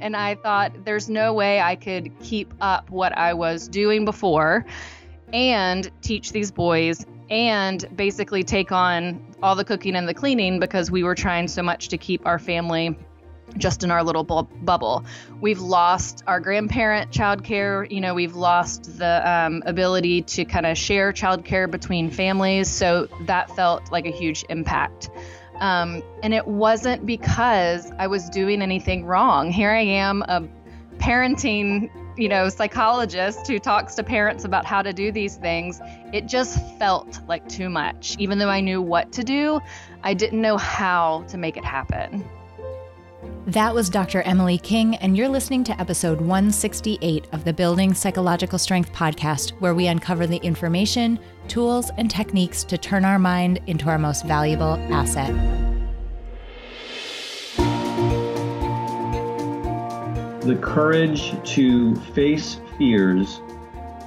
And I thought there's no way I could keep up what I was doing before and teach these boys and basically take on all the cooking and the cleaning because we were trying so much to keep our family just in our little bu- bubble. We've lost our grandparent childcare. You know, we've lost the um, ability to kind of share childcare between families. So that felt like a huge impact. Um, and it wasn't because I was doing anything wrong. Here I am, a parenting, you know, psychologist who talks to parents about how to do these things. It just felt like too much. Even though I knew what to do, I didn't know how to make it happen. That was Dr. Emily King, and you're listening to episode 168 of the Building Psychological Strength podcast, where we uncover the information, tools, and techniques to turn our mind into our most valuable asset. The courage to face fears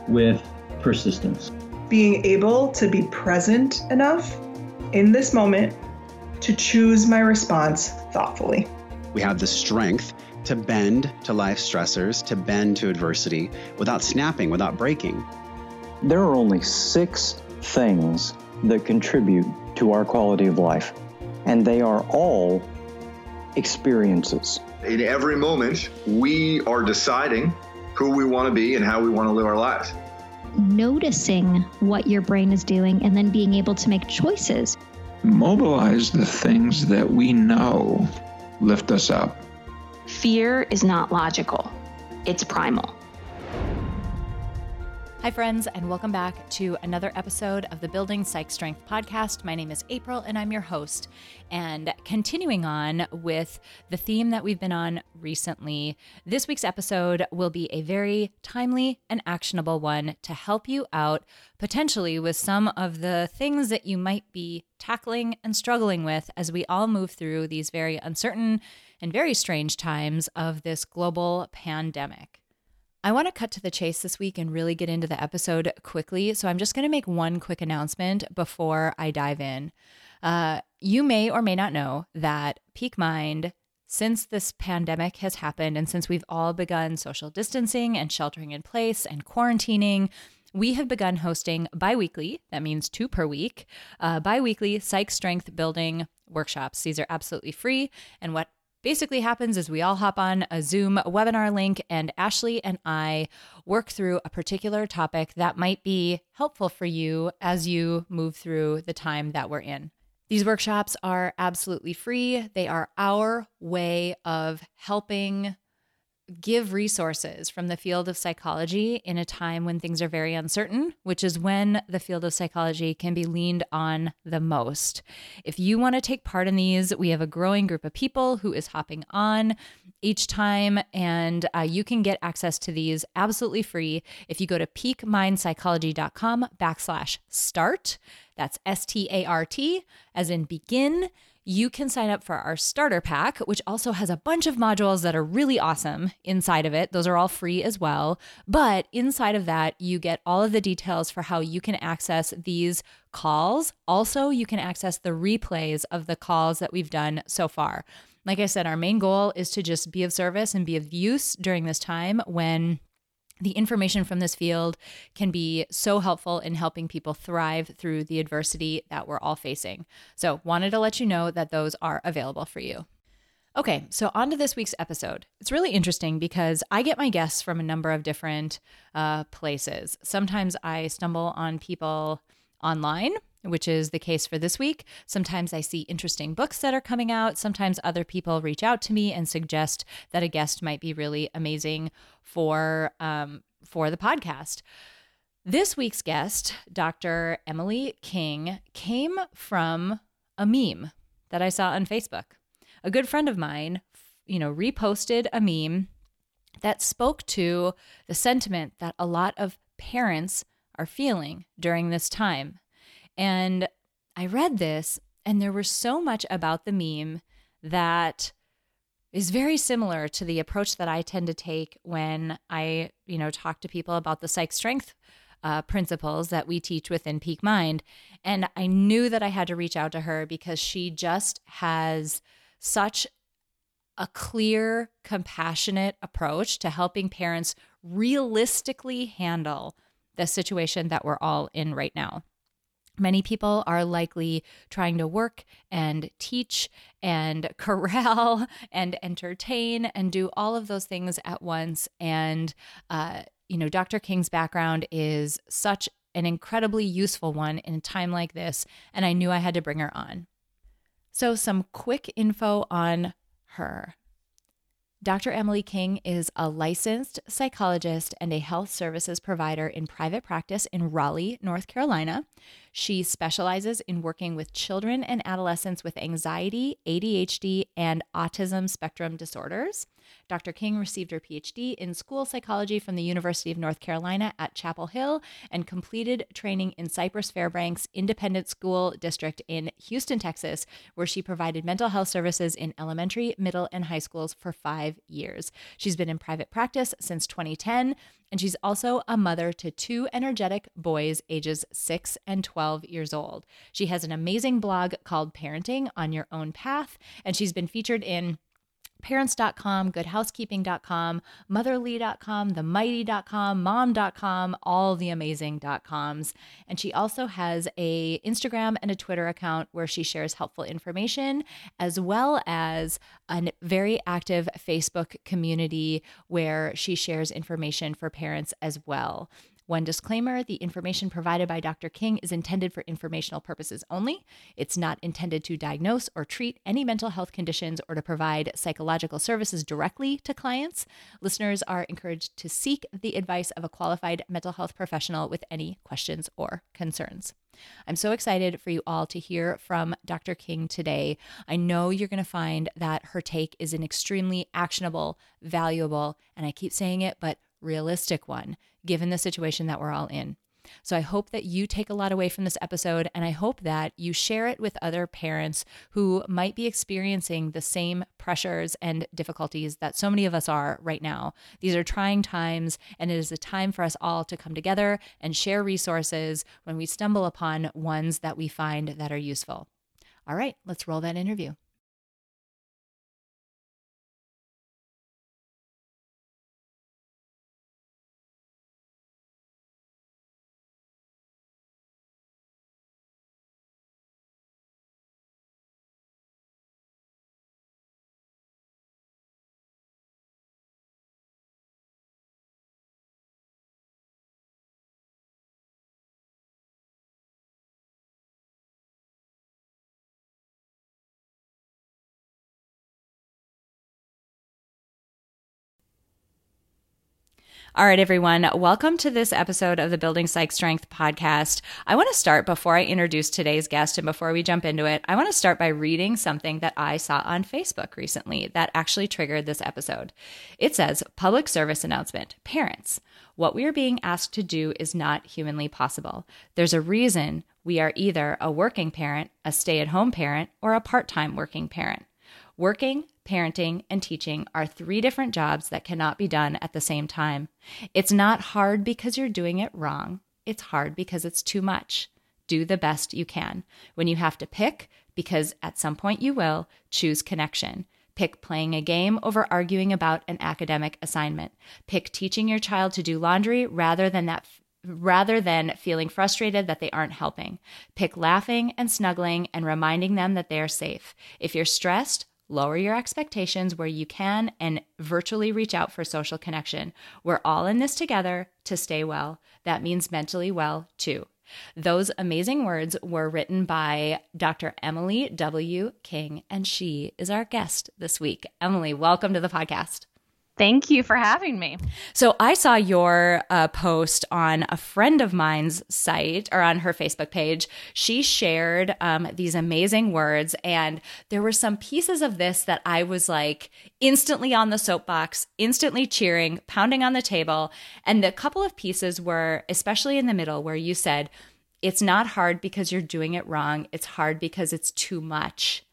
with persistence. Being able to be present enough in this moment to choose my response thoughtfully. We have the strength to bend to life stressors, to bend to adversity without snapping, without breaking. There are only six things that contribute to our quality of life, and they are all experiences. In every moment, we are deciding who we want to be and how we want to live our lives. Noticing what your brain is doing and then being able to make choices. Mobilize the things that we know lift us up. Fear is not logical, it's primal. Hi, friends, and welcome back to another episode of the Building Psych Strength podcast. My name is April, and I'm your host. And continuing on with the theme that we've been on recently, this week's episode will be a very timely and actionable one to help you out potentially with some of the things that you might be tackling and struggling with as we all move through these very uncertain and very strange times of this global pandemic. I want to cut to the chase this week and really get into the episode quickly. So I'm just going to make one quick announcement before I dive in. Uh, you may or may not know that Peak Mind, since this pandemic has happened and since we've all begun social distancing and sheltering in place and quarantining, we have begun hosting bi weekly, that means two per week, uh, bi weekly psych strength building workshops. These are absolutely free. And what basically happens is we all hop on a Zoom webinar link, and Ashley and I work through a particular topic that might be helpful for you as you move through the time that we're in. These workshops are absolutely free. They are our way of helping give resources from the field of psychology in a time when things are very uncertain, which is when the field of psychology can be leaned on the most. If you want to take part in these, we have a growing group of people who is hopping on each time, and uh, you can get access to these absolutely free if you go to peakmindpsychology.com backslash start. That's S T A R T, as in begin you can sign up for our starter pack, which also has a bunch of modules that are really awesome inside of it. Those are all free as well. But inside of that, you get all of the details for how you can access these calls. Also, you can access the replays of the calls that we've done so far. Like I said, our main goal is to just be of service and be of use during this time when the information from this field can be so helpful in helping people thrive through the adversity that we're all facing. So, wanted to let you know that those are available for you. Okay, so on to this week's episode. It's really interesting because I get my guests from a number of different uh, places. Sometimes I stumble on people online which is the case for this week. Sometimes I see interesting books that are coming out. Sometimes other people reach out to me and suggest that a guest might be really amazing for um, for the podcast. This week's guest, Dr. Emily King, came from a meme that I saw on Facebook. A good friend of mine, you know, reposted a meme that spoke to the sentiment that a lot of parents are feeling during this time and I read this, and there was so much about the meme that is very similar to the approach that I tend to take when I, you know, talk to people about the psych strength uh, principles that we teach within Peak Mind. And I knew that I had to reach out to her because she just has such a clear, compassionate approach to helping parents realistically handle the situation that we're all in right now. Many people are likely trying to work and teach and corral and entertain and do all of those things at once. And, uh, you know, Dr. King's background is such an incredibly useful one in a time like this. And I knew I had to bring her on. So, some quick info on her. Dr. Emily King is a licensed psychologist and a health services provider in private practice in Raleigh, North Carolina. She specializes in working with children and adolescents with anxiety, ADHD, and autism spectrum disorders. Dr. King received her PhD in school psychology from the University of North Carolina at Chapel Hill and completed training in Cypress Fairbanks Independent School District in Houston, Texas, where she provided mental health services in elementary, middle, and high schools for five years. She's been in private practice since 2010, and she's also a mother to two energetic boys ages 6 and 12 years old. She has an amazing blog called Parenting on Your Own Path, and she's been featured in parents.com, goodhousekeeping.com, motherly.com, themighty.com, mom.com, all the amazing.coms. And she also has a Instagram and a Twitter account where she shares helpful information as well as a very active Facebook community where she shares information for parents as well. One disclaimer the information provided by Dr. King is intended for informational purposes only. It's not intended to diagnose or treat any mental health conditions or to provide psychological services directly to clients. Listeners are encouraged to seek the advice of a qualified mental health professional with any questions or concerns. I'm so excited for you all to hear from Dr. King today. I know you're going to find that her take is an extremely actionable, valuable, and I keep saying it, but realistic one given the situation that we're all in. So I hope that you take a lot away from this episode, and I hope that you share it with other parents who might be experiencing the same pressures and difficulties that so many of us are right now. These are trying times, and it is a time for us all to come together and share resources when we stumble upon ones that we find that are useful. All right, let's roll that interview. All right, everyone, welcome to this episode of the Building Psych Strength podcast. I want to start before I introduce today's guest and before we jump into it, I want to start by reading something that I saw on Facebook recently that actually triggered this episode. It says, Public service announcement Parents, what we are being asked to do is not humanly possible. There's a reason we are either a working parent, a stay at home parent, or a part time working parent. Working, parenting, and teaching are three different jobs that cannot be done at the same time. It's not hard because you're doing it wrong, it's hard because it's too much. Do the best you can. When you have to pick, because at some point you will, choose connection. Pick playing a game over arguing about an academic assignment. Pick teaching your child to do laundry rather than that rather than feeling frustrated that they aren't helping. Pick laughing and snuggling and reminding them that they are safe. If you're stressed, Lower your expectations where you can and virtually reach out for social connection. We're all in this together to stay well. That means mentally well too. Those amazing words were written by Dr. Emily W. King, and she is our guest this week. Emily, welcome to the podcast. Thank you for having me. So, I saw your uh, post on a friend of mine's site or on her Facebook page. She shared um, these amazing words, and there were some pieces of this that I was like instantly on the soapbox, instantly cheering, pounding on the table. And the couple of pieces were, especially in the middle, where you said, It's not hard because you're doing it wrong, it's hard because it's too much.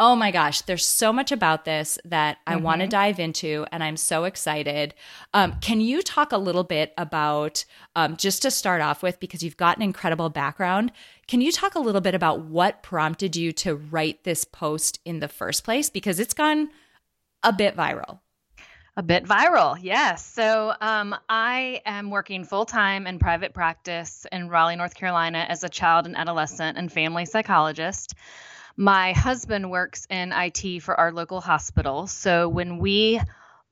Oh my gosh, there's so much about this that I mm-hmm. want to dive into, and I'm so excited. Um, can you talk a little bit about, um, just to start off with, because you've got an incredible background, can you talk a little bit about what prompted you to write this post in the first place? Because it's gone a bit viral. A bit viral, yes. So um, I am working full time in private practice in Raleigh, North Carolina, as a child and adolescent and family psychologist. My husband works in IT for our local hospital. So when we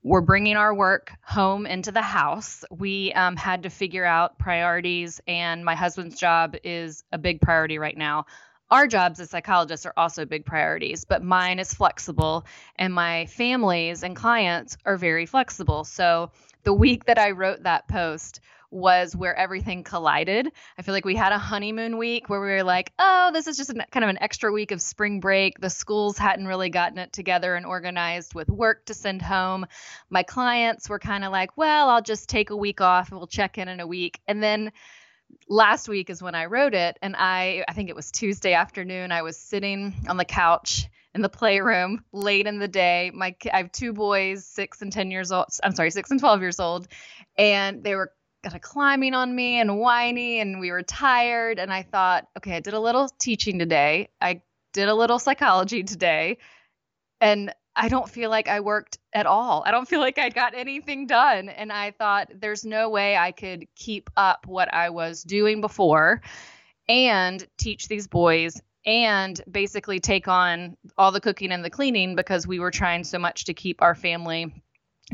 were bringing our work home into the house, we um, had to figure out priorities, and my husband's job is a big priority right now our jobs as psychologists are also big priorities, but mine is flexible and my families and clients are very flexible. So the week that I wrote that post was where everything collided. I feel like we had a honeymoon week where we were like, oh, this is just an, kind of an extra week of spring break. The schools hadn't really gotten it together and organized with work to send home. My clients were kind of like, well, I'll just take a week off and we'll check in in a week. And then last week is when I wrote it, and I I think it was Tuesday afternoon. I was sitting on the couch in the playroom late in the day. My I have two boys, six and ten years old. I'm sorry, six and twelve years old, and they were kind of climbing on me and whiny, and we were tired. And I thought, okay, I did a little teaching today. I did a little psychology today, and I don't feel like I worked at all. I don't feel like I got anything done. And I thought there's no way I could keep up what I was doing before and teach these boys and basically take on all the cooking and the cleaning because we were trying so much to keep our family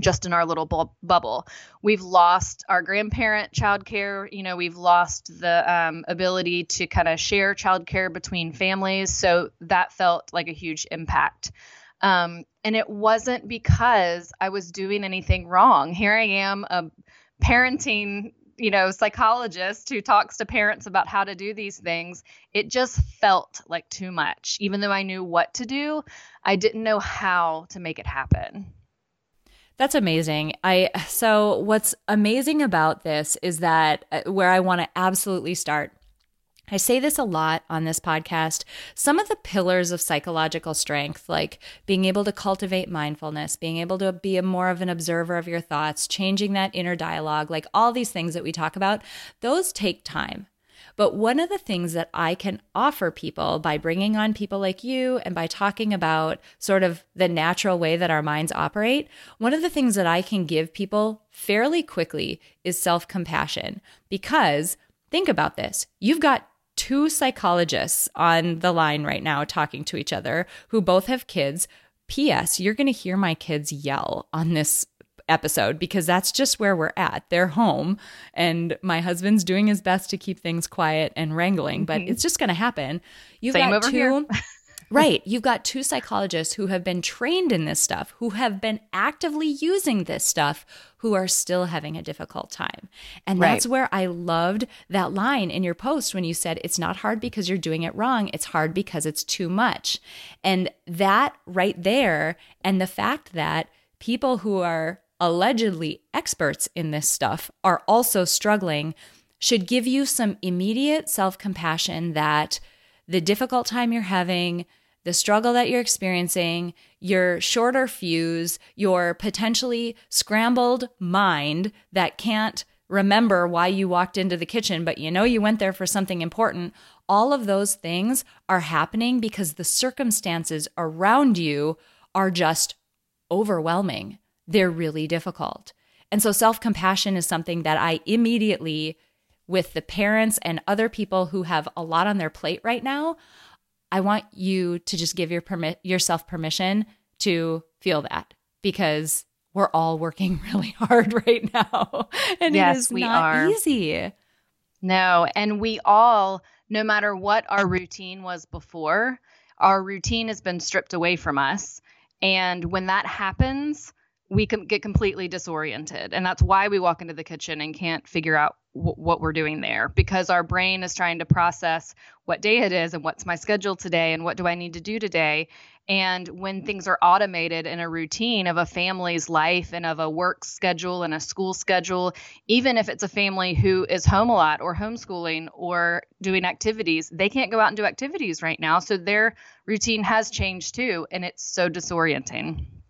just in our little bu- bubble. We've lost our grandparent childcare. You know, we've lost the um, ability to kind of share childcare between families. So that felt like a huge impact. Um, and it wasn't because I was doing anything wrong. Here I am, a parenting, you know, psychologist who talks to parents about how to do these things. It just felt like too much. Even though I knew what to do, I didn't know how to make it happen. That's amazing. I so what's amazing about this is that uh, where I want to absolutely start I say this a lot on this podcast. Some of the pillars of psychological strength, like being able to cultivate mindfulness, being able to be a more of an observer of your thoughts, changing that inner dialogue, like all these things that we talk about, those take time. But one of the things that I can offer people by bringing on people like you and by talking about sort of the natural way that our minds operate, one of the things that I can give people fairly quickly is self compassion. Because think about this you've got two psychologists on the line right now talking to each other who both have kids. P.S. You're going to hear my kids yell on this episode because that's just where we're at. They're home, and my husband's doing his best to keep things quiet and wrangling, but mm-hmm. it's just going to happen. You've Same got two. Right. You've got two psychologists who have been trained in this stuff, who have been actively using this stuff, who are still having a difficult time. And right. that's where I loved that line in your post when you said, it's not hard because you're doing it wrong. It's hard because it's too much. And that right there, and the fact that people who are allegedly experts in this stuff are also struggling should give you some immediate self compassion that the difficult time you're having, the struggle that you're experiencing, your shorter fuse, your potentially scrambled mind that can't remember why you walked into the kitchen, but you know you went there for something important. All of those things are happening because the circumstances around you are just overwhelming. They're really difficult. And so self compassion is something that I immediately, with the parents and other people who have a lot on their plate right now, I want you to just give your permit yourself permission to feel that because we're all working really hard right now. And yes, it is we not are. easy. No, and we all, no matter what our routine was before, our routine has been stripped away from us. And when that happens, we can get completely disoriented. And that's why we walk into the kitchen and can't figure out w- what we're doing there because our brain is trying to process what day it is and what's my schedule today and what do I need to do today. And when things are automated in a routine of a family's life and of a work schedule and a school schedule, even if it's a family who is home a lot or homeschooling or doing activities, they can't go out and do activities right now. So their routine has changed too. And it's so disorienting.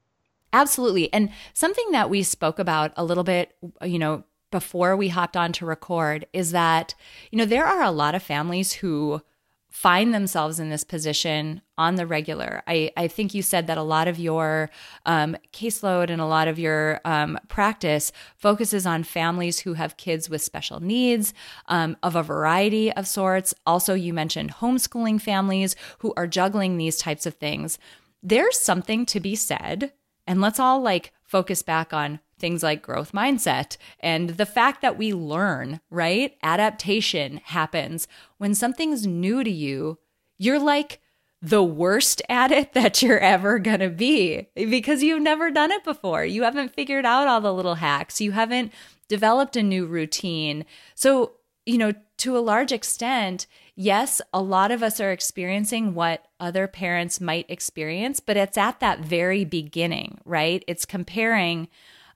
Absolutely. And something that we spoke about a little bit, you know, before we hopped on to record is that, you know, there are a lot of families who find themselves in this position on the regular. I, I think you said that a lot of your um, caseload and a lot of your um, practice focuses on families who have kids with special needs um, of a variety of sorts. Also, you mentioned homeschooling families who are juggling these types of things. There's something to be said, and let's all like focus back on things like growth mindset and the fact that we learn, right? Adaptation happens when something's new to you. You're like the worst at it that you're ever going to be because you've never done it before. You haven't figured out all the little hacks. You haven't developed a new routine. So, you know, to a large extent, yes, a lot of us are experiencing what other parents might experience, but it's at that very beginning, right? It's comparing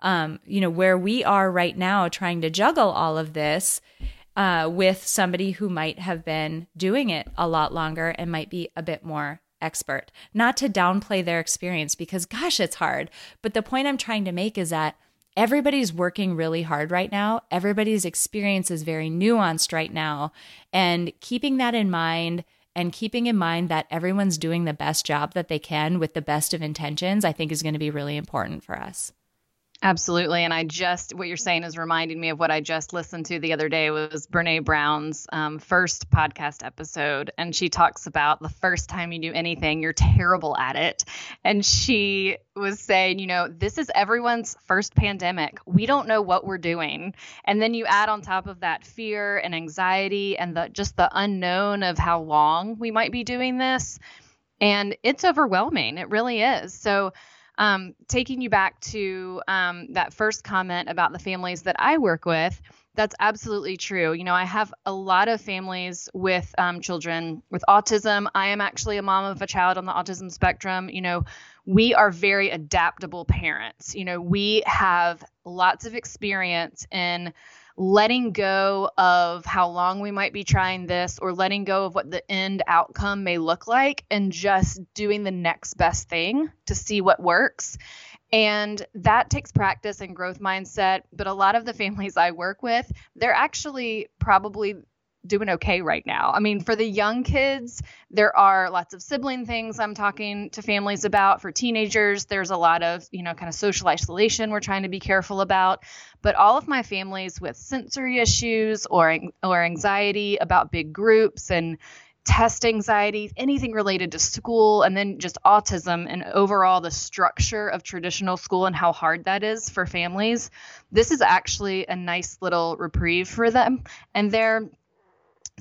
um, you know, where we are right now trying to juggle all of this uh, with somebody who might have been doing it a lot longer and might be a bit more expert. Not to downplay their experience because, gosh, it's hard. But the point I'm trying to make is that everybody's working really hard right now. Everybody's experience is very nuanced right now. And keeping that in mind and keeping in mind that everyone's doing the best job that they can with the best of intentions, I think is going to be really important for us. Absolutely. And I just, what you're saying is reminding me of what I just listened to the other day was Brene Brown's um, first podcast episode. And she talks about the first time you do anything, you're terrible at it. And she was saying, you know, this is everyone's first pandemic. We don't know what we're doing. And then you add on top of that fear and anxiety and the just the unknown of how long we might be doing this. And it's overwhelming. It really is. So, um, taking you back to um, that first comment about the families that I work with, that's absolutely true. You know, I have a lot of families with um, children with autism. I am actually a mom of a child on the autism spectrum. You know, we are very adaptable parents. You know, we have lots of experience in letting go of how long we might be trying this or letting go of what the end outcome may look like and just doing the next best thing to see what works. And that takes practice and growth mindset. But a lot of the families I work with, they're actually probably doing okay right now. I mean, for the young kids, there are lots of sibling things I'm talking to families about. For teenagers, there's a lot of, you know, kind of social isolation we're trying to be careful about. But all of my families with sensory issues or or anxiety about big groups and test anxiety, anything related to school, and then just autism and overall the structure of traditional school and how hard that is for families. This is actually a nice little reprieve for them. And they're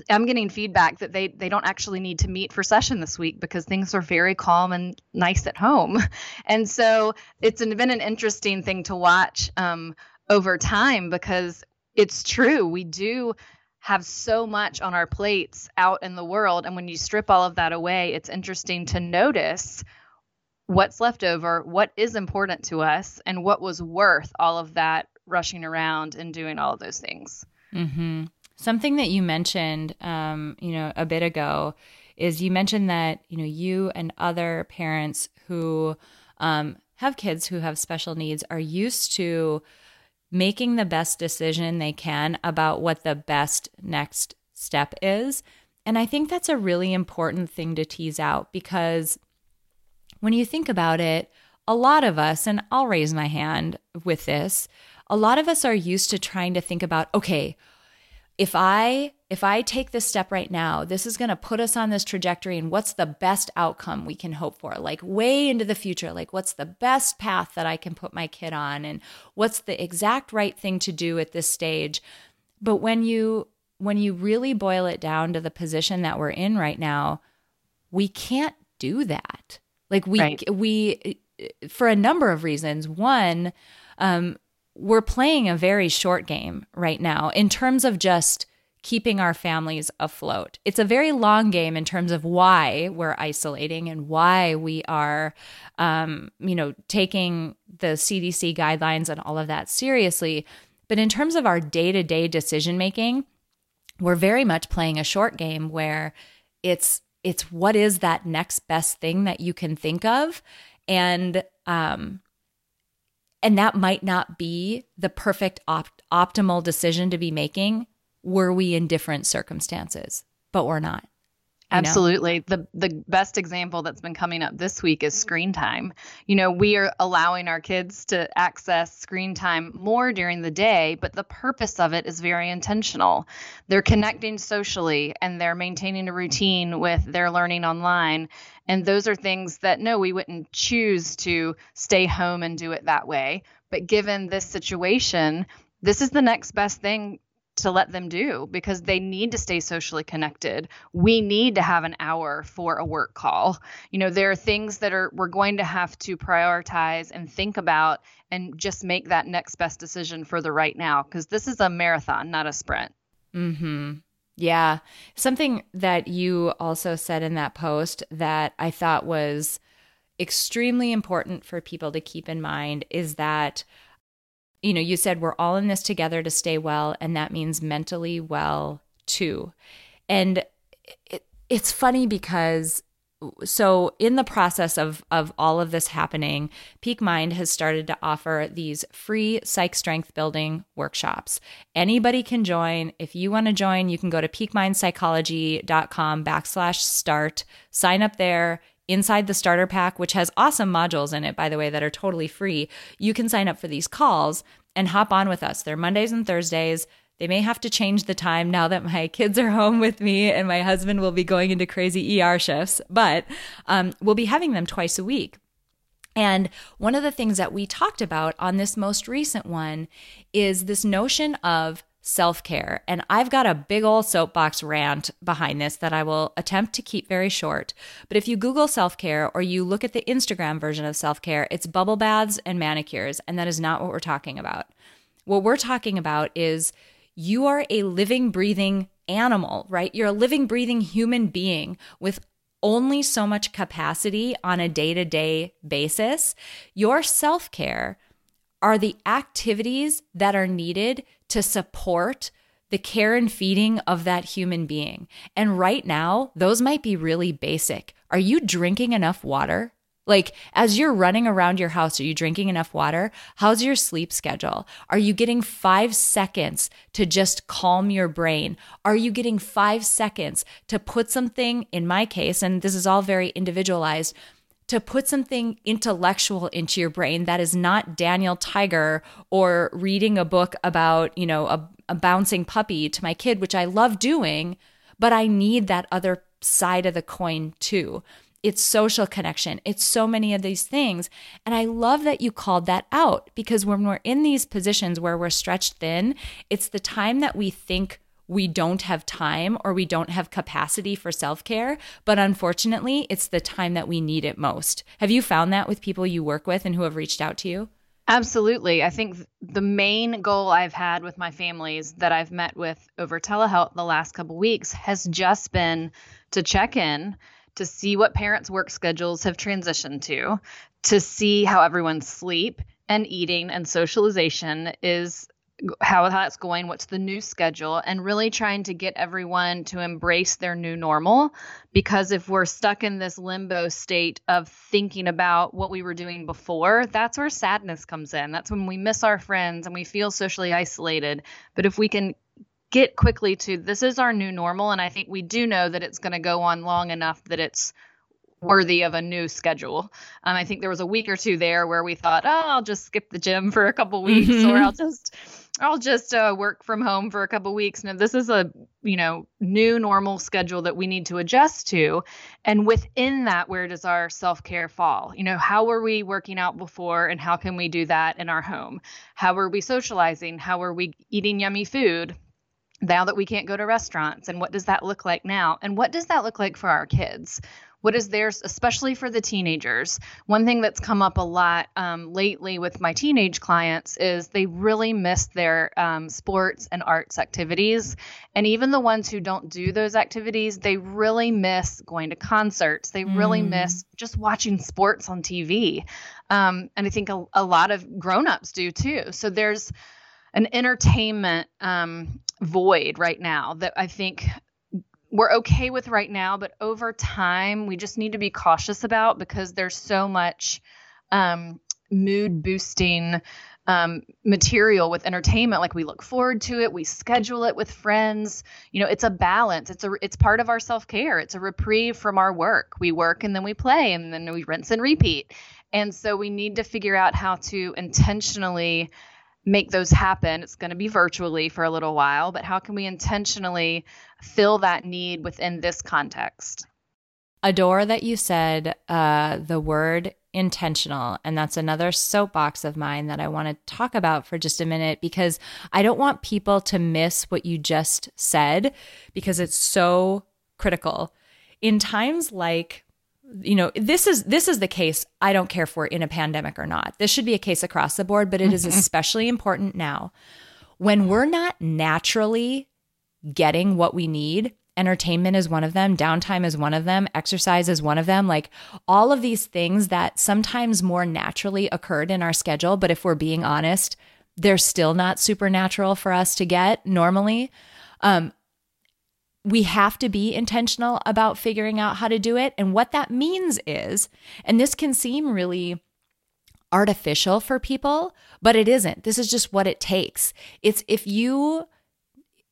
I'm getting feedback that they they don't actually need to meet for session this week because things are very calm and nice at home, and so it's been an interesting thing to watch um, over time because it's true we do have so much on our plates out in the world, and when you strip all of that away, it's interesting to notice what's left over, what is important to us, and what was worth all of that rushing around and doing all of those things. Mm-hmm. Something that you mentioned, um, you know, a bit ago, is you mentioned that you know you and other parents who um, have kids who have special needs are used to making the best decision they can about what the best next step is. And I think that's a really important thing to tease out because when you think about it, a lot of us, and I'll raise my hand with this, a lot of us are used to trying to think about, okay, if I if I take this step right now, this is going to put us on this trajectory and what's the best outcome we can hope for? Like way into the future, like what's the best path that I can put my kid on and what's the exact right thing to do at this stage? But when you when you really boil it down to the position that we're in right now, we can't do that. Like we right. we for a number of reasons. One, um, we're playing a very short game right now in terms of just keeping our families afloat. It's a very long game in terms of why we're isolating and why we are, um, you know, taking the CDC guidelines and all of that seriously. But in terms of our day to day decision making, we're very much playing a short game where it's it's what is that next best thing that you can think of and um and that might not be the perfect op- optimal decision to be making were we in different circumstances, but we're not. Absolutely. The the best example that's been coming up this week is screen time. You know, we are allowing our kids to access screen time more during the day, but the purpose of it is very intentional. They're connecting socially and they're maintaining a routine with their learning online. And those are things that no, we wouldn't choose to stay home and do it that way. But given this situation, this is the next best thing to let them do because they need to stay socially connected. We need to have an hour for a work call. You know, there are things that are we're going to have to prioritize and think about and just make that next best decision for the right now because this is a marathon, not a sprint. Mhm. Yeah. Something that you also said in that post that I thought was extremely important for people to keep in mind is that you know, you said we're all in this together to stay well, and that means mentally well too. And it, it's funny because so in the process of of all of this happening peak mind has started to offer these free psych strength building workshops anybody can join if you want to join you can go to peakmindpsychology.com backslash start sign up there inside the starter pack, which has awesome modules in it, by the way, that are totally free, you can sign up for these calls and hop on with us. They're Mondays and Thursdays. They may have to change the time now that my kids are home with me and my husband will be going into crazy ER shifts, but um, we'll be having them twice a week. And one of the things that we talked about on this most recent one is this notion of self care. And I've got a big old soapbox rant behind this that I will attempt to keep very short. But if you Google self care or you look at the Instagram version of self care, it's bubble baths and manicures. And that is not what we're talking about. What we're talking about is you are a living, breathing animal, right? You're a living, breathing human being with only so much capacity on a day to day basis. Your self care are the activities that are needed to support the care and feeding of that human being. And right now, those might be really basic. Are you drinking enough water? Like, as you're running around your house, are you drinking enough water? How's your sleep schedule? Are you getting five seconds to just calm your brain? Are you getting five seconds to put something, in my case, and this is all very individualized, to put something intellectual into your brain that is not Daniel Tiger or reading a book about, you know, a, a bouncing puppy to my kid, which I love doing, but I need that other side of the coin too. It's social connection. It's so many of these things. And I love that you called that out because when we're in these positions where we're stretched thin, it's the time that we think we don't have time or we don't have capacity for self care. But unfortunately, it's the time that we need it most. Have you found that with people you work with and who have reached out to you? Absolutely. I think the main goal I've had with my families that I've met with over telehealth the last couple weeks has just been to check in, to see what parents' work schedules have transitioned to, to see how everyone's sleep and eating and socialization is how that's going, what's the new schedule, and really trying to get everyone to embrace their new normal. Because if we're stuck in this limbo state of thinking about what we were doing before, that's where sadness comes in. That's when we miss our friends and we feel socially isolated. But if we can get quickly to this is our new normal, and I think we do know that it's going to go on long enough that it's worthy of a new schedule. Um, I think there was a week or two there where we thought, oh, I'll just skip the gym for a couple weeks, mm-hmm. or I'll just I'll just uh, work from home for a couple weeks. Now, this is a you know new normal schedule that we need to adjust to, and within that, where does our self care fall? You know, how were we working out before, and how can we do that in our home? How are we socializing? How are we eating yummy food? Now that we can't go to restaurants, and what does that look like now? And what does that look like for our kids? what is theirs, especially for the teenagers. One thing that's come up a lot um, lately with my teenage clients is they really miss their um, sports and arts activities. And even the ones who don't do those activities, they really miss going to concerts. They really mm. miss just watching sports on TV. Um, and I think a, a lot of grown-ups do too. So there's an entertainment um, void right now that I think we're okay with right now, but over time, we just need to be cautious about because there's so much um, mood boosting um, material with entertainment. Like we look forward to it. We schedule it with friends. You know it's a balance. It's a it's part of our self-care. It's a reprieve from our work. We work and then we play and then we rinse and repeat. And so we need to figure out how to intentionally make those happen it's going to be virtually for a little while but how can we intentionally fill that need within this context adore that you said uh, the word intentional. And that's another soapbox of mine that I want to talk about for just a minute because I don't want people to miss what you just said because it's so critical. In times like you know this is this is the case i don't care if we're in a pandemic or not. This should be a case across the board but it is especially important now when we're not naturally getting what we need. Entertainment is one of them, downtime is one of them, exercise is one of them. Like all of these things that sometimes more naturally occurred in our schedule, but if we're being honest, they're still not supernatural for us to get normally. Um, we have to be intentional about figuring out how to do it. And what that means is, and this can seem really artificial for people, but it isn't. This is just what it takes. It's if you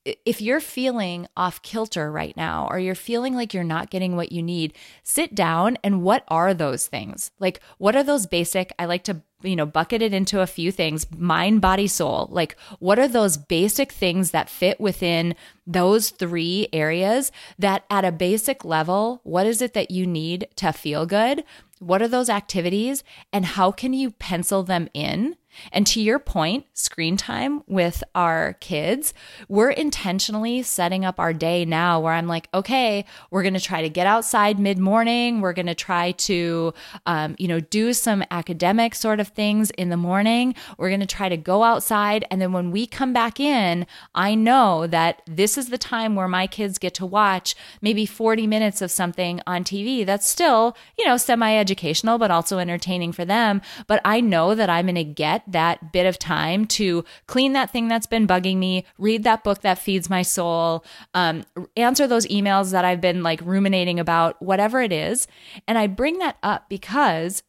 if you're feeling off kilter right now or you're feeling like you're not getting what you need, sit down and what are those things? Like, what are those basic? I like to, you know, bucket it into a few things mind, body, soul. Like, what are those basic things that fit within those three areas that at a basic level, what is it that you need to feel good? What are those activities and how can you pencil them in? And to your point, screen time with our kids, we're intentionally setting up our day now where I'm like, okay, we're going to try to get outside mid morning. We're going to try to, um, you know, do some academic sort of things in the morning. We're going to try to go outside. And then when we come back in, I know that this is the time where my kids get to watch maybe 40 minutes of something on TV that's still, you know, semi educational, but also entertaining for them. But I know that I'm going to get that bit of time to clean that thing that's been bugging me, read that book that feeds my soul, um, answer those emails that I've been like ruminating about, whatever it is. And I bring that up because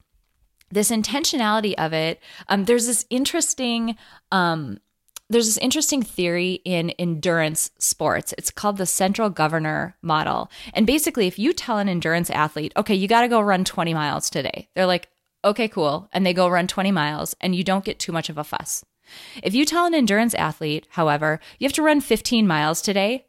this intentionality of it, um, there's this interesting. Um, there's this interesting theory in endurance sports. It's called the central governor model. And basically, if you tell an endurance athlete, okay, you got to go run 20 miles today, they're like, okay, cool, and they go run 20 miles and you don't get too much of a fuss. If you tell an endurance athlete, however, you have to run 15 miles today,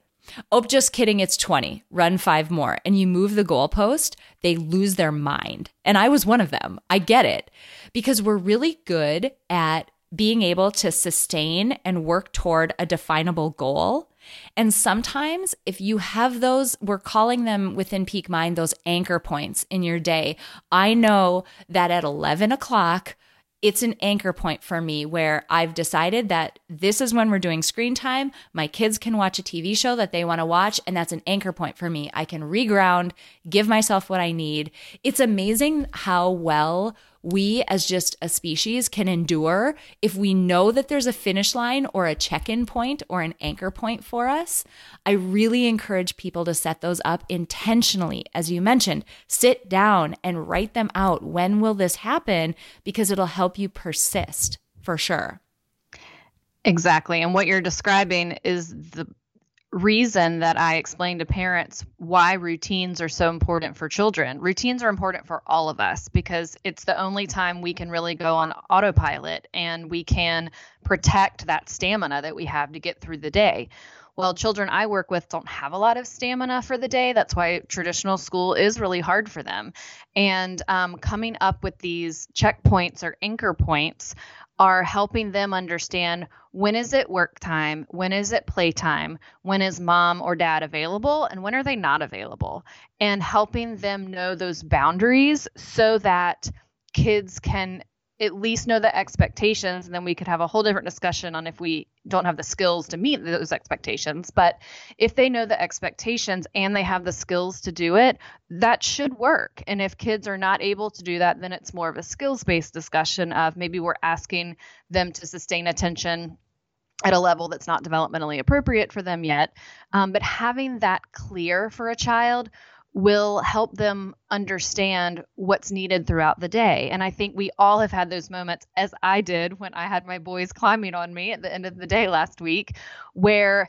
oh, just kidding, it's 20, run five more, and you move the goalpost, they lose their mind. And I was one of them. I get it because we're really good at being able to sustain and work toward a definable goal and sometimes, if you have those, we're calling them within Peak Mind, those anchor points in your day. I know that at 11 o'clock, it's an anchor point for me where I've decided that this is when we're doing screen time. My kids can watch a TV show that they want to watch, and that's an anchor point for me. I can reground, give myself what I need. It's amazing how well we as just a species can endure if we know that there's a finish line or a check in point or an anchor point for us. I really encourage people to set those up intentionally. As you mentioned, sit down and write them out. When will this happen? Because it'll help you persist for sure. Exactly. And what you're describing is the reason that I explain to parents why routines are so important for children. Routines are important for all of us because it's the only time we can really go on autopilot and we can protect that stamina that we have to get through the day. Well, children I work with don't have a lot of stamina for the day. That's why traditional school is really hard for them. And um, coming up with these checkpoints or anchor points are helping them understand when is it work time, when is it play time, when is mom or dad available, and when are they not available, and helping them know those boundaries so that kids can at least know the expectations and then we could have a whole different discussion on if we don't have the skills to meet those expectations. But if they know the expectations and they have the skills to do it that should work. And if kids are not able to do that then it's more of a skills based discussion of maybe we're asking them to sustain attention at a level that's not developmentally appropriate for them yet. Um, but having that clear for a child will help them understand what's needed throughout the day. And I think we all have had those moments, as I did when I had my boys climbing on me at the end of the day last week, where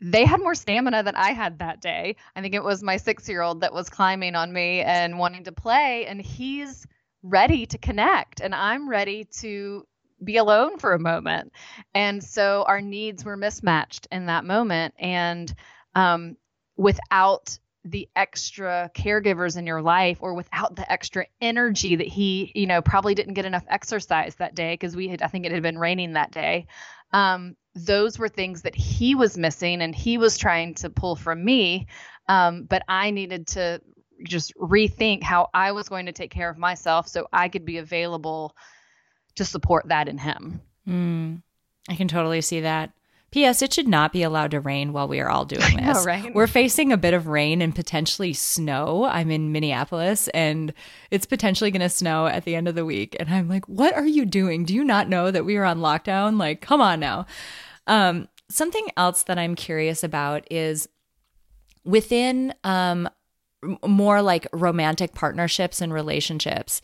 they had more stamina than I had that day. I think it was my six year old that was climbing on me and wanting to play, and he's ready to connect, and I'm ready to be alone for a moment. And so our needs were mismatched in that moment. And um, without the extra caregivers in your life or without the extra energy that he you know probably didn't get enough exercise that day because we had i think it had been raining that day. Um, those were things that he was missing and he was trying to pull from me. Um, but i needed to just rethink how i was going to take care of myself so i could be available to support that in him. Mm, i can totally see that P.S. It should not be allowed to rain while we are all doing this. Know, right? We're facing a bit of rain and potentially snow. I'm in Minneapolis and it's potentially going to snow at the end of the week. And I'm like, what are you doing? Do you not know that we are on lockdown? Like, come on now. Um, something else that I'm curious about is within um, more like romantic partnerships and relationships,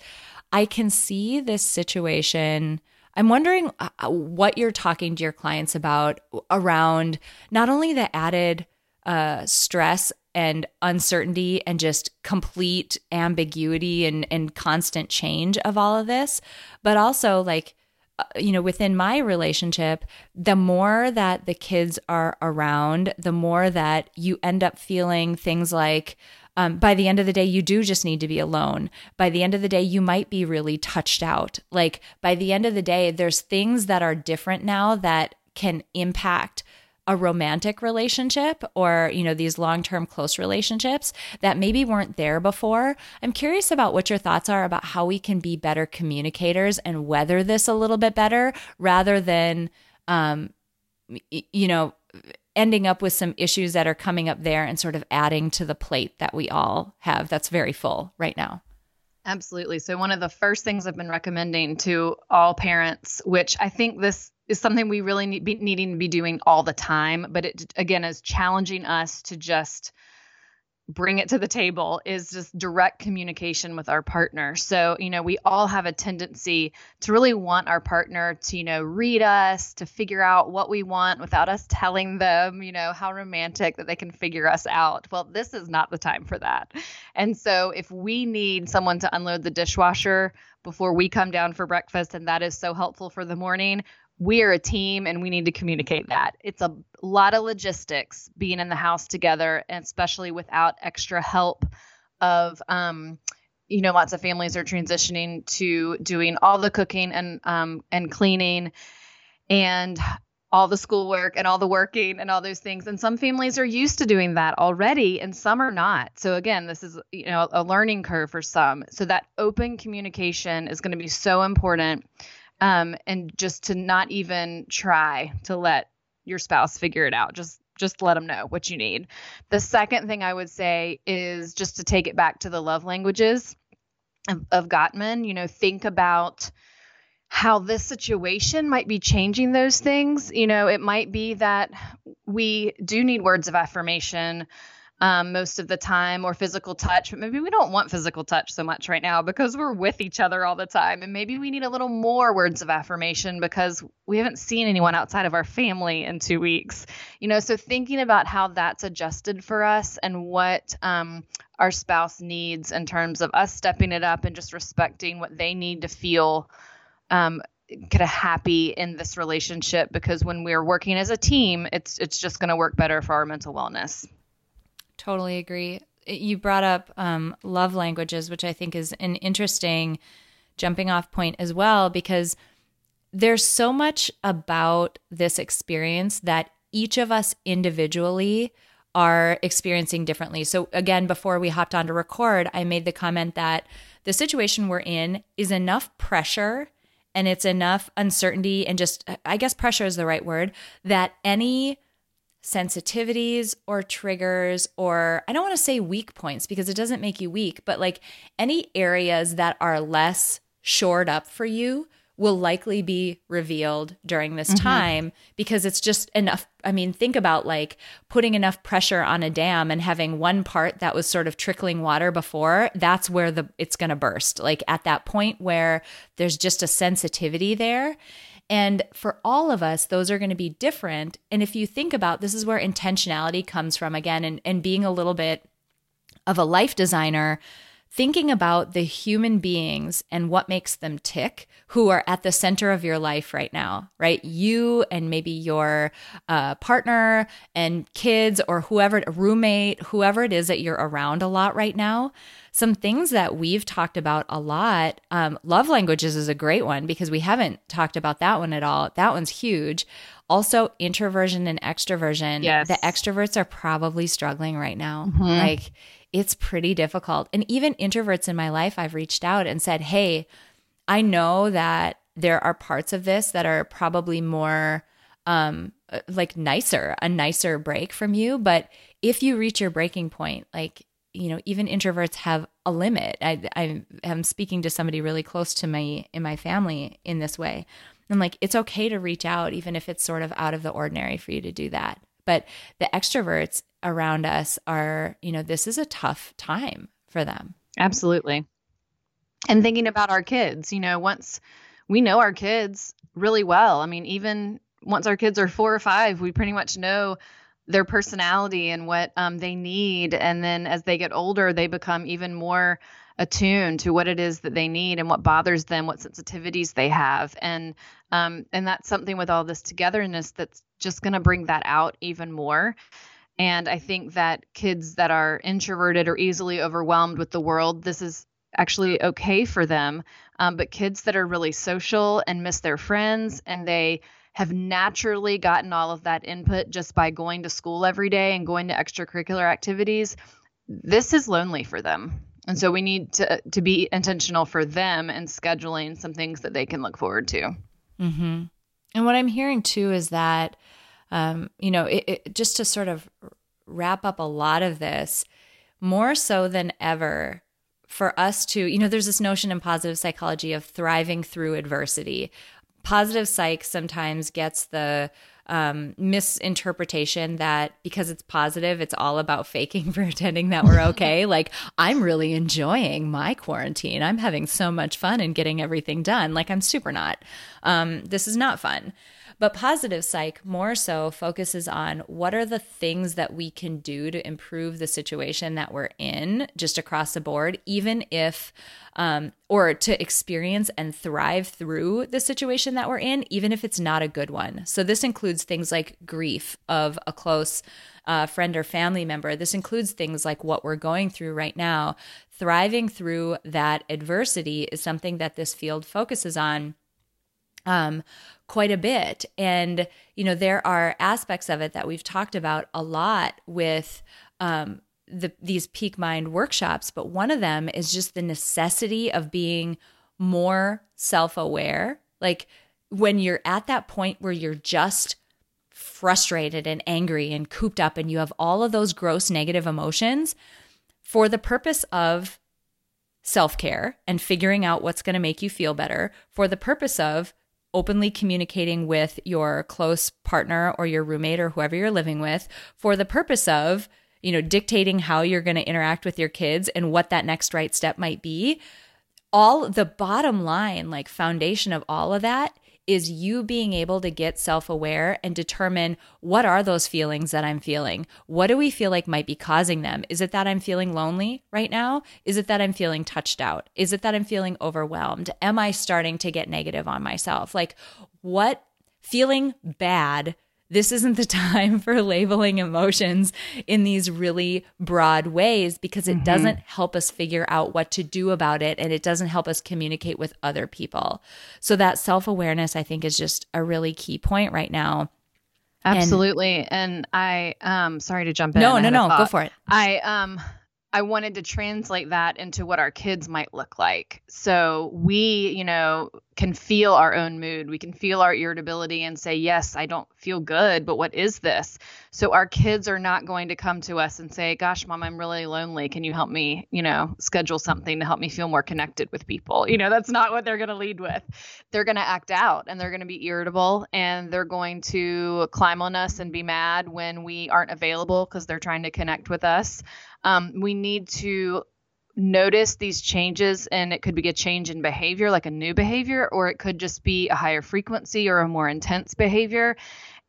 I can see this situation I'm wondering uh, uh, what you're talking to your clients about around not only the added uh, stress and uncertainty and just complete ambiguity and, and constant change of all of this, but also like, uh, you know, within my relationship, the more that the kids are around, the more that you end up feeling things like, um, by the end of the day, you do just need to be alone. By the end of the day, you might be really touched out. Like by the end of the day, there's things that are different now that can impact a romantic relationship or you know these long-term close relationships that maybe weren't there before i'm curious about what your thoughts are about how we can be better communicators and weather this a little bit better rather than um you know ending up with some issues that are coming up there and sort of adding to the plate that we all have that's very full right now. Absolutely. So, one of the first things I've been recommending to all parents, which I think this is something we really need be needing to be doing all the time, but it again is challenging us to just bring it to the table is just direct communication with our partner. So, you know, we all have a tendency to really want our partner to, you know, read us, to figure out what we want without us telling them, you know, how romantic that they can figure us out. Well, this is not the time for that. And so, if we need someone to unload the dishwasher before we come down for breakfast and that is so helpful for the morning, we are a team and we need to communicate that. It's a lot of logistics being in the house together, and especially without extra help of, um, you know, lots of families are transitioning to doing all the cooking and um, and cleaning, and all the schoolwork and all the working and all those things. And some families are used to doing that already, and some are not. So again, this is you know a learning curve for some. So that open communication is going to be so important um, and just to not even try to let your spouse figure it out. Just just let them know what you need. The second thing I would say is just to take it back to the love languages of, of Gottman. You know, think about how this situation might be changing those things. You know, it might be that we do need words of affirmation um, most of the time or physical touch. But maybe we don't want physical touch so much right now because we're with each other all the time. And maybe we need a little more words of affirmation because we haven't seen anyone outside of our family in two weeks. You know, so thinking about how that's adjusted for us and what um, our spouse needs in terms of us stepping it up and just respecting what they need to feel um, kind of happy in this relationship because when we're working as a team, it's it's just going to work better for our mental wellness. Totally agree. You brought up um, love languages, which I think is an interesting jumping off point as well, because there's so much about this experience that each of us individually are experiencing differently. So, again, before we hopped on to record, I made the comment that the situation we're in is enough pressure and it's enough uncertainty and just, I guess pressure is the right word, that any sensitivities or triggers or I don't want to say weak points because it doesn't make you weak, but like any areas that are less shored up for you will likely be revealed during this mm-hmm. time because it's just enough. I mean, think about like putting enough pressure on a dam and having one part that was sort of trickling water before, that's where the it's going to burst. Like at that point where there's just a sensitivity there. And for all of us, those are going to be different. And if you think about this is where intentionality comes from again and, and being a little bit of a life designer thinking about the human beings and what makes them tick who are at the center of your life right now, right? You and maybe your uh, partner and kids or whoever, roommate, whoever it is that you're around a lot right now. Some things that we've talked about a lot. Um, love languages is a great one because we haven't talked about that one at all. That one's huge. Also, introversion and extroversion. Yes. The extroverts are probably struggling right now. Mm-hmm. Like, it's pretty difficult. And even introverts in my life, I've reached out and said, Hey, I know that there are parts of this that are probably more um uh, like nicer, a nicer break from you, but if you reach your breaking point, like you know, even introverts have a limit. I, I am speaking to somebody really close to me in my family in this way. And like, it's okay to reach out, even if it's sort of out of the ordinary for you to do that. But the extroverts, around us are, you know, this is a tough time for them. Absolutely. And thinking about our kids, you know, once we know our kids really well, I mean, even once our kids are four or five, we pretty much know their personality and what um, they need. And then as they get older, they become even more attuned to what it is that they need and what bothers them, what sensitivities they have. And um, and that's something with all this togetherness that's just going to bring that out even more. And I think that kids that are introverted or easily overwhelmed with the world, this is actually okay for them. Um, but kids that are really social and miss their friends and they have naturally gotten all of that input just by going to school every day and going to extracurricular activities, this is lonely for them. And so we need to to be intentional for them and scheduling some things that they can look forward to. Mm-hmm. And what I'm hearing too is that um, you know, it, it, just to sort of wrap up a lot of this, more so than ever, for us to, you know, there's this notion in positive psychology of thriving through adversity. Positive psych sometimes gets the um, misinterpretation that because it's positive, it's all about faking, pretending that we're okay. like, I'm really enjoying my quarantine. I'm having so much fun and getting everything done. Like, I'm super not. Um, this is not fun. But positive psych more so focuses on what are the things that we can do to improve the situation that we're in just across the board, even if, um, or to experience and thrive through the situation that we're in, even if it's not a good one. So this includes things like grief of a close uh, friend or family member. This includes things like what we're going through right now. Thriving through that adversity is something that this field focuses on um, quite a bit. And, you know, there are aspects of it that we've talked about a lot with um, the, these peak mind workshops, but one of them is just the necessity of being more self aware. Like when you're at that point where you're just frustrated and angry and cooped up and you have all of those gross negative emotions for the purpose of self care and figuring out what's going to make you feel better, for the purpose of openly communicating with your close partner or your roommate or whoever you're living with for the purpose of, you know, dictating how you're going to interact with your kids and what that next right step might be. All the bottom line, like foundation of all of that is you being able to get self aware and determine what are those feelings that I'm feeling? What do we feel like might be causing them? Is it that I'm feeling lonely right now? Is it that I'm feeling touched out? Is it that I'm feeling overwhelmed? Am I starting to get negative on myself? Like, what feeling bad this isn't the time for labeling emotions in these really broad ways because it mm-hmm. doesn't help us figure out what to do about it and it doesn't help us communicate with other people. So, that self awareness, I think, is just a really key point right now. Absolutely. And, and I, um, sorry to jump in. No, no, no, go for it. I, um, I wanted to translate that into what our kids might look like. So we, you know, can feel our own mood. We can feel our irritability and say, Yes, I don't feel good, but what is this? So our kids are not going to come to us and say, Gosh, mom, I'm really lonely. Can you help me, you know, schedule something to help me feel more connected with people? You know, that's not what they're going to lead with. They're going to act out and they're going to be irritable and they're going to climb on us and be mad when we aren't available because they're trying to connect with us um, we need to notice these changes and it could be a change in behavior like a new behavior or it could just be a higher frequency or a more intense behavior.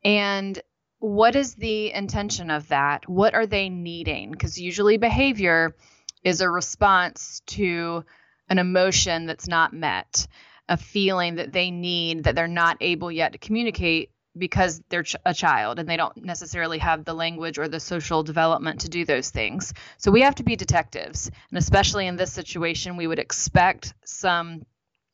And what is the intention of that? What are they needing? Because usually behavior is a response to an emotion that's not met a feeling that they need that they're not able yet to communicate because they're ch- a child and they don't necessarily have the language or the social development to do those things. So we have to be detectives. And especially in this situation, we would expect some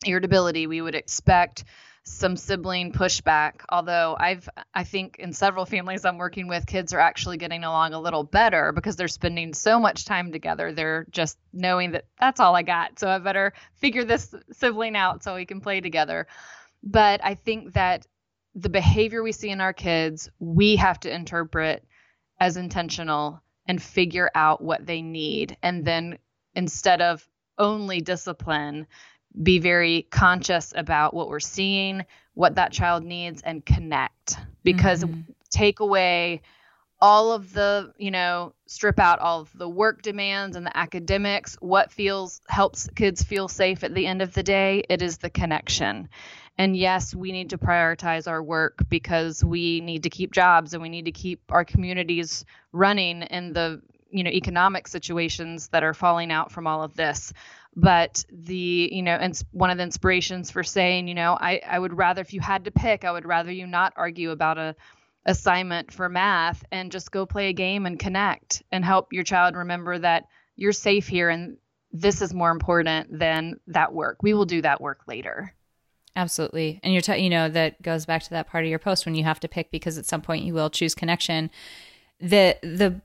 irritability, we would expect some sibling pushback although i've i think in several families i'm working with kids are actually getting along a little better because they're spending so much time together they're just knowing that that's all i got so i better figure this sibling out so we can play together but i think that the behavior we see in our kids, we have to interpret as intentional and figure out what they need. And then instead of only discipline, be very conscious about what we're seeing, what that child needs, and connect. Because mm-hmm. take away all of the, you know, strip out all of the work demands and the academics, what feels helps kids feel safe at the end of the day, it is the connection. And yes, we need to prioritize our work because we need to keep jobs and we need to keep our communities running in the you know economic situations that are falling out from all of this. But the you know and one of the inspirations for saying you know I, I would rather if you had to pick i would rather you not argue about a assignment for math and just go play a game and connect and help your child remember that you're safe here and this is more important than that work. We will do that work later Absolutely. And you're, t- you know, that goes back to that part of your post when you have to pick because at some point you will choose connection. The, the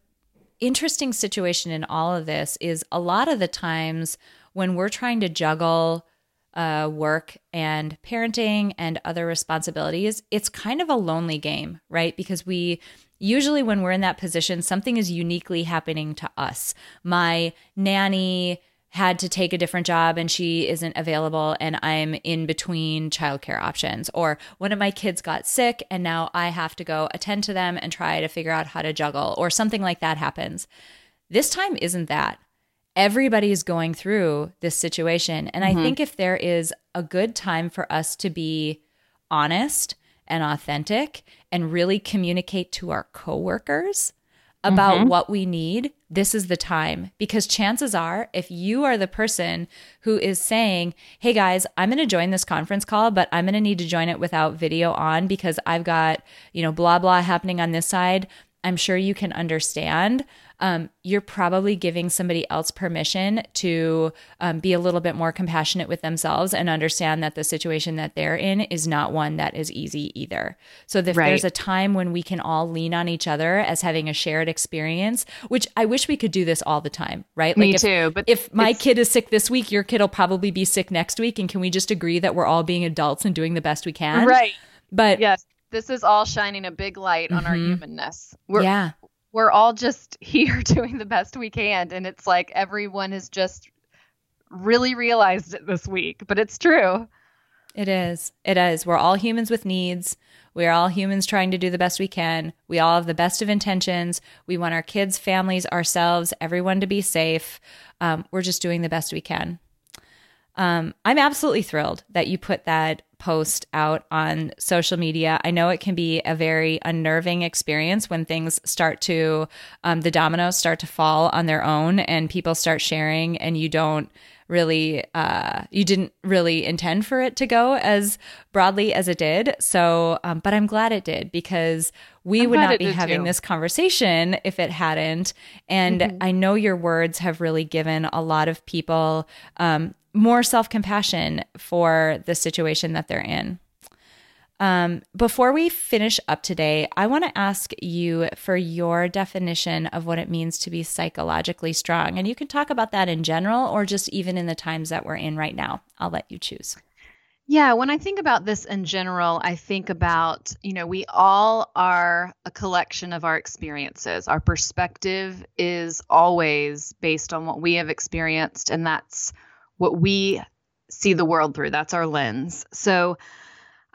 interesting situation in all of this is a lot of the times when we're trying to juggle uh, work and parenting and other responsibilities, it's kind of a lonely game, right? Because we usually, when we're in that position, something is uniquely happening to us. My nanny, had to take a different job and she isn't available and I'm in between childcare options or one of my kids got sick and now I have to go attend to them and try to figure out how to juggle or something like that happens. This time isn't that. Everybody is going through this situation and mm-hmm. I think if there is a good time for us to be honest and authentic and really communicate to our coworkers about mm-hmm. what we need, this is the time. Because chances are, if you are the person who is saying, hey guys, I'm going to join this conference call, but I'm going to need to join it without video on because I've got, you know, blah, blah happening on this side, I'm sure you can understand um, you're probably giving somebody else permission to um, be a little bit more compassionate with themselves and understand that the situation that they're in is not one that is easy either. So if right. there's a time when we can all lean on each other as having a shared experience, which I wish we could do this all the time, right? Like Me if, too. But if my kid is sick this week, your kid will probably be sick next week, and can we just agree that we're all being adults and doing the best we can? Right. But yes this is all shining a big light on mm-hmm. our humanness. We're, yeah we're all just here doing the best we can. And it's like everyone has just really realized it this week, but it's true. It is. It is. We're all humans with needs. We are all humans trying to do the best we can. We all have the best of intentions. We want our kids, families, ourselves, everyone to be safe. Um, we're just doing the best we can. Um, I'm absolutely thrilled that you put that post out on social media. I know it can be a very unnerving experience when things start to, um, the dominoes start to fall on their own and people start sharing and you don't really, uh, you didn't really intend for it to go as broadly as it did. So, um, but I'm glad it did because we I'm would not be having too. this conversation if it hadn't. And mm-hmm. I know your words have really given a lot of people, um, more self compassion for the situation that they're in. Um, before we finish up today, I want to ask you for your definition of what it means to be psychologically strong. And you can talk about that in general or just even in the times that we're in right now. I'll let you choose. Yeah, when I think about this in general, I think about, you know, we all are a collection of our experiences. Our perspective is always based on what we have experienced, and that's what we see the world through. That's our lens. So,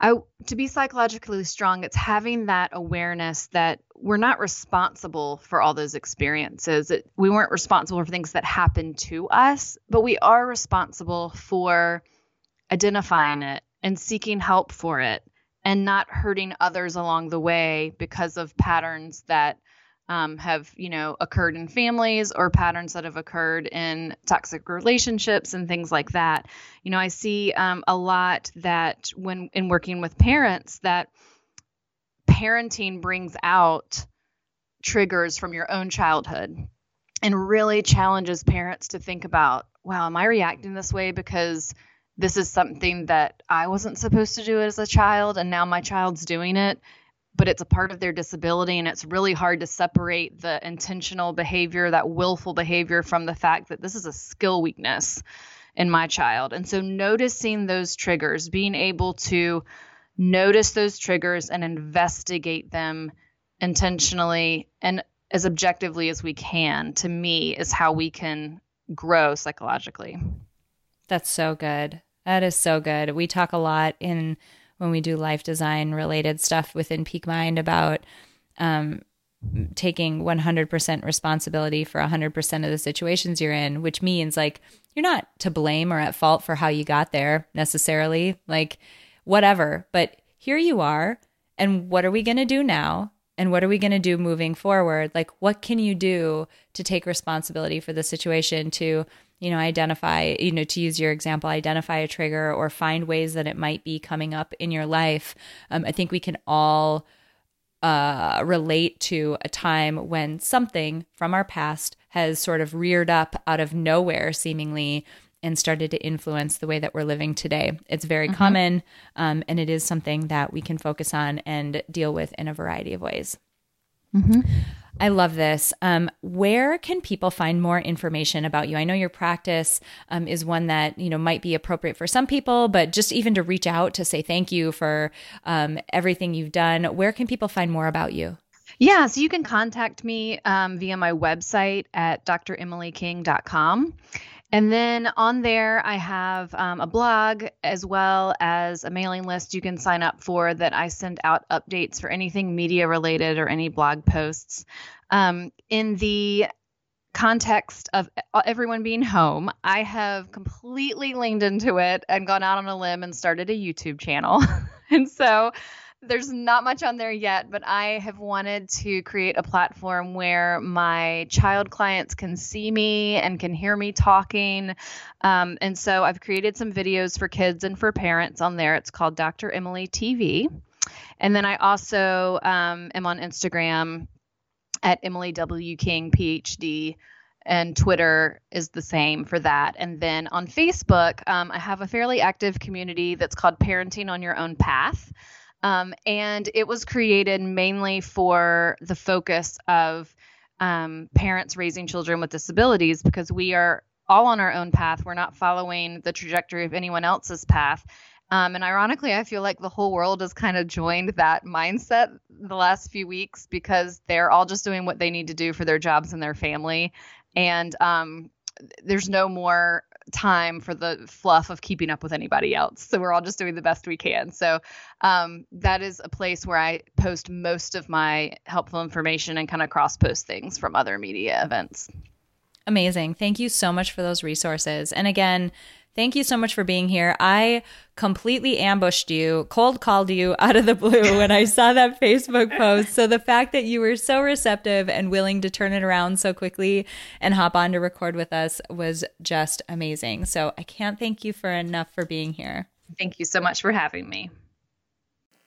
I, to be psychologically strong, it's having that awareness that we're not responsible for all those experiences. It, we weren't responsible for things that happened to us, but we are responsible for identifying it and seeking help for it and not hurting others along the way because of patterns that um, have you know occurred in families or patterns that have occurred in toxic relationships and things like that. You know i see um, a lot that when in working with parents that parenting brings out triggers from your own childhood and really challenges parents to think about wow am i reacting this way because this is something that I wasn't supposed to do as a child, and now my child's doing it, but it's a part of their disability, and it's really hard to separate the intentional behavior, that willful behavior, from the fact that this is a skill weakness in my child. And so, noticing those triggers, being able to notice those triggers and investigate them intentionally and as objectively as we can, to me, is how we can grow psychologically. That's so good. That is so good. We talk a lot in when we do life design related stuff within Peak Mind about um, taking 100% responsibility for 100% of the situations you're in, which means like you're not to blame or at fault for how you got there necessarily, like whatever. But here you are. And what are we going to do now? And what are we going to do moving forward? Like, what can you do to take responsibility for the situation to you know, identify, you know, to use your example, identify a trigger or find ways that it might be coming up in your life. Um, I think we can all uh, relate to a time when something from our past has sort of reared up out of nowhere, seemingly, and started to influence the way that we're living today. It's very mm-hmm. common, um, and it is something that we can focus on and deal with in a variety of ways. Mm-hmm. I love this. Um, where can people find more information about you? I know your practice um, is one that you know might be appropriate for some people, but just even to reach out to say thank you for um, everything you've done. Where can people find more about you? Yeah, so you can contact me um, via my website at dremilyking.com. And then on there, I have um, a blog as well as a mailing list you can sign up for that I send out updates for anything media related or any blog posts. Um, in the context of everyone being home, I have completely leaned into it and gone out on a limb and started a YouTube channel. and so there's not much on there yet, but I have wanted to create a platform where my child clients can see me and can hear me talking. Um, and so I've created some videos for kids and for parents on there. It's called Dr. Emily TV. And then I also um, am on Instagram at Emily W. King, PhD and Twitter is the same for that. And then on Facebook, um, I have a fairly active community that's called Parenting on Your Own Path. Um, and it was created mainly for the focus of um, parents raising children with disabilities because we are all on our own path. We're not following the trajectory of anyone else's path. Um, and ironically, I feel like the whole world has kind of joined that mindset the last few weeks because they're all just doing what they need to do for their jobs and their family. And um, there's no more time for the fluff of keeping up with anybody else. So we're all just doing the best we can. So um, that is a place where I post most of my helpful information and kind of cross post things from other media events. Amazing. Thank you so much for those resources. And again, Thank you so much for being here. I completely ambushed you, cold called you out of the blue when I saw that Facebook post. So the fact that you were so receptive and willing to turn it around so quickly and hop on to record with us was just amazing. So I can't thank you for enough for being here. Thank you so much for having me.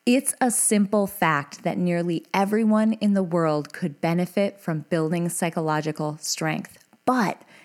It's a simple fact that nearly everyone in the world could benefit from building psychological strength. But